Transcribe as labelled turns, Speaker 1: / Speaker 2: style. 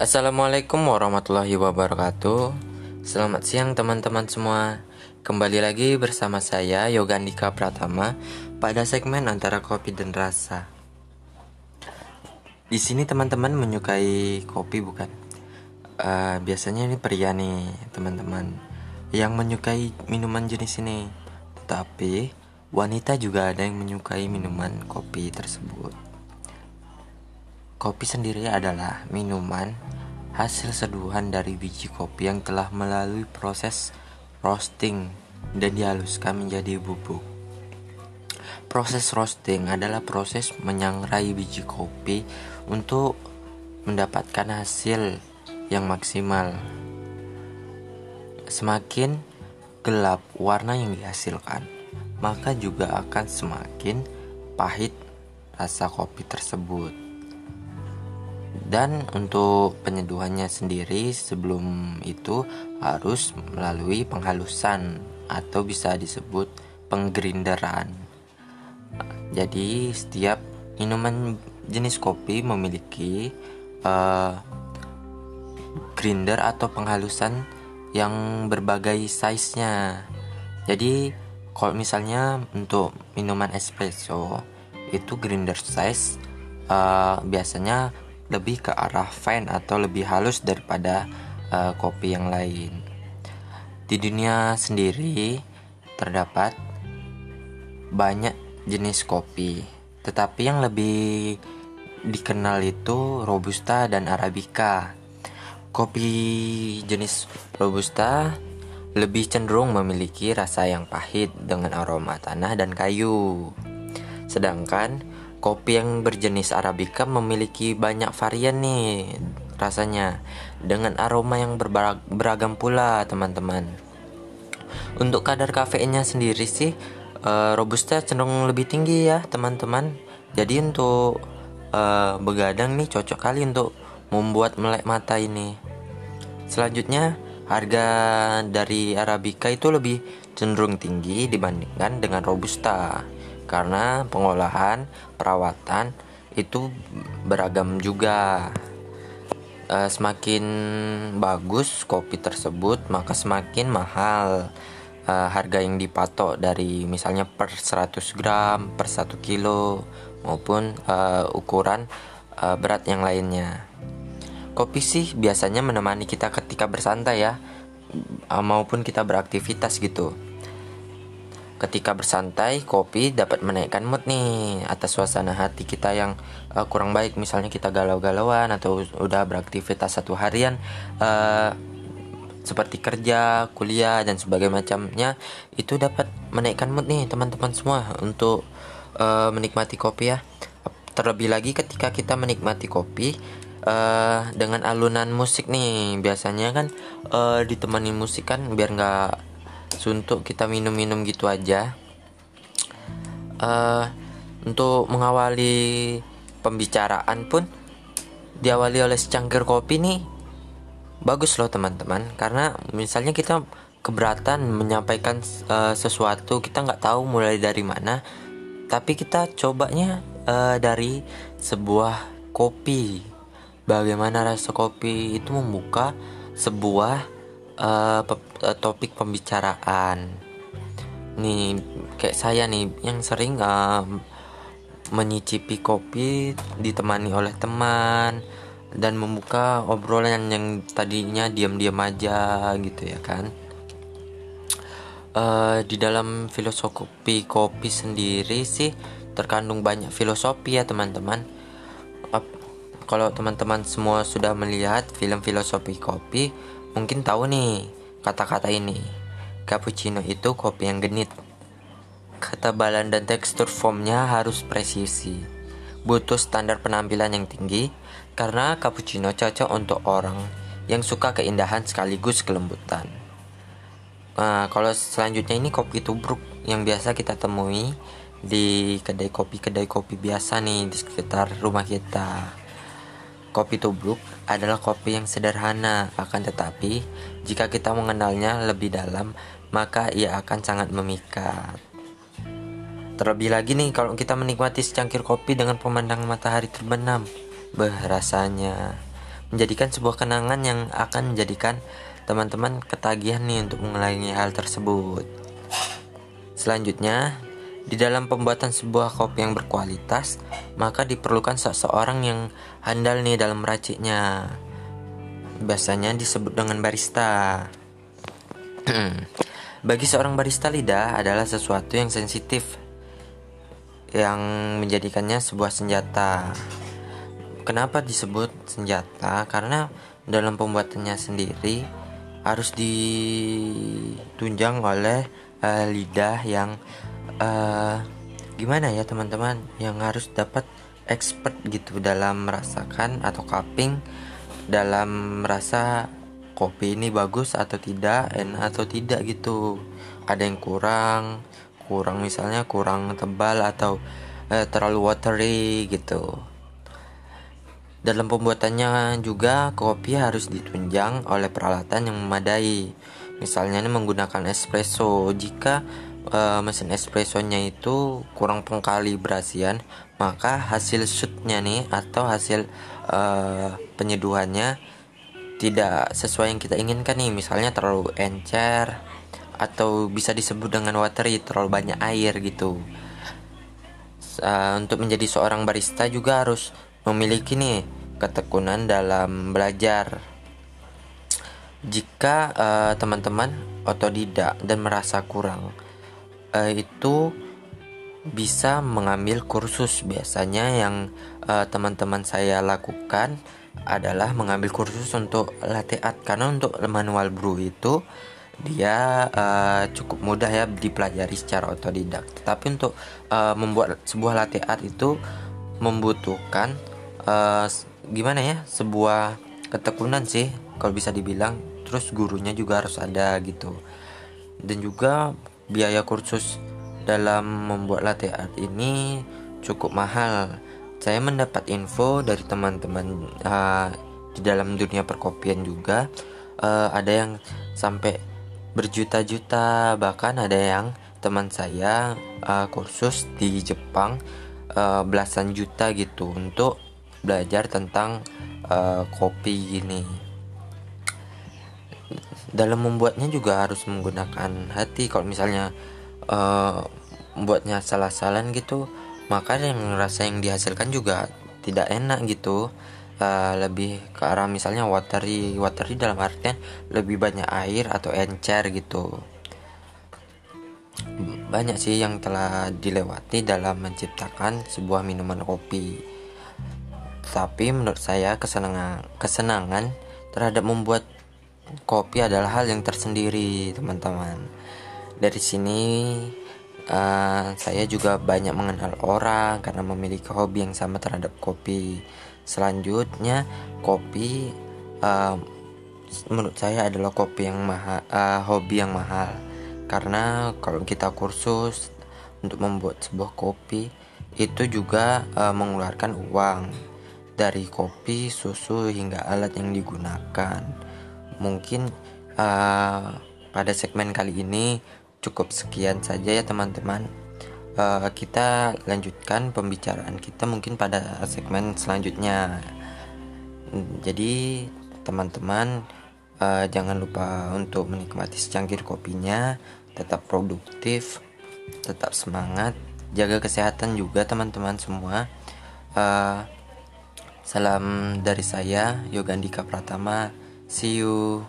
Speaker 1: Assalamualaikum warahmatullahi wabarakatuh. Selamat siang teman-teman semua. Kembali lagi bersama saya Yoga Andika Pratama Pada segmen antara kopi dan rasa. Di sini teman-teman menyukai kopi bukan? Uh, biasanya ini pria nih teman-teman Yang menyukai minuman jenis ini. Tetapi wanita juga ada yang menyukai minuman kopi tersebut Kopi sendiri adalah minuman hasil seduhan dari biji kopi yang telah melalui proses roasting dan dihaluskan menjadi bubuk. Proses roasting adalah proses menyangrai biji kopi untuk mendapatkan hasil yang maksimal. Semakin gelap warna yang dihasilkan, maka juga akan semakin pahit rasa kopi tersebut. Dan untuk penyeduhannya sendiri sebelum itu harus melalui penghalusan atau bisa disebut penggrinderan. Jadi setiap minuman jenis kopi memiliki uh, grinder atau penghalusan yang berbagai size-nya. Jadi kalau misalnya untuk minuman espresso itu grinder size uh, biasanya lebih ke arah fine atau lebih halus daripada uh, kopi yang lain. Di dunia sendiri terdapat banyak jenis kopi, tetapi yang lebih dikenal itu robusta dan arabica. Kopi jenis robusta lebih cenderung memiliki rasa yang pahit dengan aroma tanah dan kayu. Sedangkan Kopi yang berjenis Arabica memiliki banyak varian nih rasanya dengan aroma yang beragam pula teman-teman. Untuk kadar kafeinnya sendiri sih uh, robusta cenderung lebih tinggi ya teman-teman. Jadi untuk uh, begadang nih cocok kali untuk membuat melek mata ini. Selanjutnya harga dari Arabica itu lebih cenderung tinggi dibandingkan dengan robusta karena pengolahan perawatan itu beragam juga. E, semakin bagus kopi tersebut maka semakin mahal. E, harga yang dipatok dari misalnya per 100 gram per 1 kilo maupun e, ukuran e, berat yang lainnya. Kopi sih biasanya menemani kita ketika bersantai ya maupun kita beraktivitas gitu Ketika bersantai, kopi dapat menaikkan mood nih atas suasana hati kita yang uh, kurang baik. Misalnya kita galau-galauan atau udah beraktivitas satu harian uh, seperti kerja, kuliah dan sebagainya macamnya itu dapat menaikkan mood nih teman-teman semua untuk uh, menikmati kopi ya. Terlebih lagi ketika kita menikmati kopi uh, dengan alunan musik nih biasanya kan uh, ditemani musik kan biar nggak suntuk kita minum-minum gitu aja. Uh, untuk mengawali pembicaraan pun diawali oleh secangkir kopi nih bagus loh teman-teman. Karena misalnya kita keberatan menyampaikan uh, sesuatu kita nggak tahu mulai dari mana tapi kita cobanya uh, dari sebuah kopi. Bagaimana rasa kopi itu membuka sebuah uh, topik pembicaraan. Nih kayak saya nih yang sering uh, menyicipi kopi ditemani oleh teman dan membuka obrolan yang tadinya diam-diam aja gitu ya kan. Uh, di dalam filosofi kopi sendiri sih terkandung banyak filosofi ya teman-teman. Uh, kalau teman-teman semua sudah melihat film filosofi kopi Mungkin tahu nih kata-kata ini. Cappuccino itu kopi yang genit. Ketebalan dan tekstur foamnya harus presisi. Butuh standar penampilan yang tinggi karena cappuccino cocok untuk orang yang suka keindahan sekaligus kelembutan. Nah, kalau selanjutnya ini kopi tubruk yang biasa kita temui di kedai kopi kedai kopi biasa nih di sekitar rumah kita. Kopi tubruk adalah kopi yang sederhana, akan tetapi jika kita mengenalnya lebih dalam, maka ia akan sangat memikat. Terlebih lagi nih kalau kita menikmati secangkir kopi dengan pemandangan matahari terbenam, beh rasanya menjadikan sebuah kenangan yang akan menjadikan teman-teman ketagihan nih untuk mengulangi hal tersebut. Selanjutnya, di dalam pembuatan sebuah kopi yang berkualitas, maka diperlukan seseorang yang handal nih dalam meraciknya. Biasanya disebut dengan barista. Bagi seorang barista lidah adalah sesuatu yang sensitif yang menjadikannya sebuah senjata. Kenapa disebut senjata? Karena dalam pembuatannya sendiri harus ditunjang oleh uh, lidah yang uh, gimana ya teman-teman? Yang harus dapat expert gitu dalam merasakan atau cupping dalam merasa kopi ini bagus atau tidak enak atau tidak gitu. Ada yang kurang kurang misalnya kurang tebal atau eh, terlalu watery gitu. Dalam pembuatannya juga kopi harus ditunjang oleh peralatan yang memadai misalnya ini menggunakan espresso. Jika uh, mesin espressonya itu kurang pengkalibrasian maka hasil shootnya nih atau hasil uh, penyeduhannya tidak sesuai yang kita inginkan nih. Misalnya terlalu encer atau bisa disebut dengan watery terlalu banyak air gitu. Uh, untuk menjadi seorang barista juga harus memiliki nih ketekunan dalam belajar jika teman-teman uh, otodidak dan merasa kurang uh, itu bisa mengambil kursus. Biasanya yang eh, teman-teman saya lakukan adalah mengambil kursus untuk latte art karena untuk manual brew itu dia uh, cukup mudah ya dipelajari secara otodidak. Tetapi untuk uh, membuat sebuah latte art itu membutuhkan uh, gimana ya sebuah ketekunan sih kalau bisa dibilang terus gurunya juga harus ada gitu dan juga biaya kursus dalam membuat latte art ini cukup mahal. Saya mendapat info dari teman-teman uh, di dalam dunia perkopian juga uh, ada yang sampai berjuta-juta bahkan ada yang teman saya uh, kursus di Jepang uh, belasan juta gitu untuk belajar tentang uh, kopi ini dalam membuatnya juga harus menggunakan hati. Kalau misalnya uh, membuatnya salah-salah gitu maka yang rasa yang dihasilkan juga tidak enak gitu. Uh, lebih ke arah misalnya watery watery dalam artian lebih banyak air atau encer gitu. Banyak sih yang telah dilewati dalam menciptakan sebuah minuman kopi. Tapi menurut saya kesenangan kesenangan terhadap membuat kopi adalah hal yang tersendiri teman-teman. Dari sini uh, saya juga banyak mengenal orang karena memiliki hobi yang sama terhadap kopi. Selanjutnya kopi uh, menurut saya adalah kopi yang mahal uh, hobi yang mahal. Karena kalau kita kursus untuk membuat sebuah kopi itu juga uh, mengeluarkan uang dari kopi, susu hingga alat yang digunakan mungkin uh, pada segmen kali ini cukup sekian saja ya teman-teman. Uh, kita lanjutkan pembicaraan kita mungkin pada segmen selanjutnya. Jadi teman-teman uh, jangan lupa untuk menikmati secangkir kopinya tetap produktif tetap semangat jaga kesehatan juga teman-teman semua. Uh, salam dari saya Yoga Andika Pratama See you.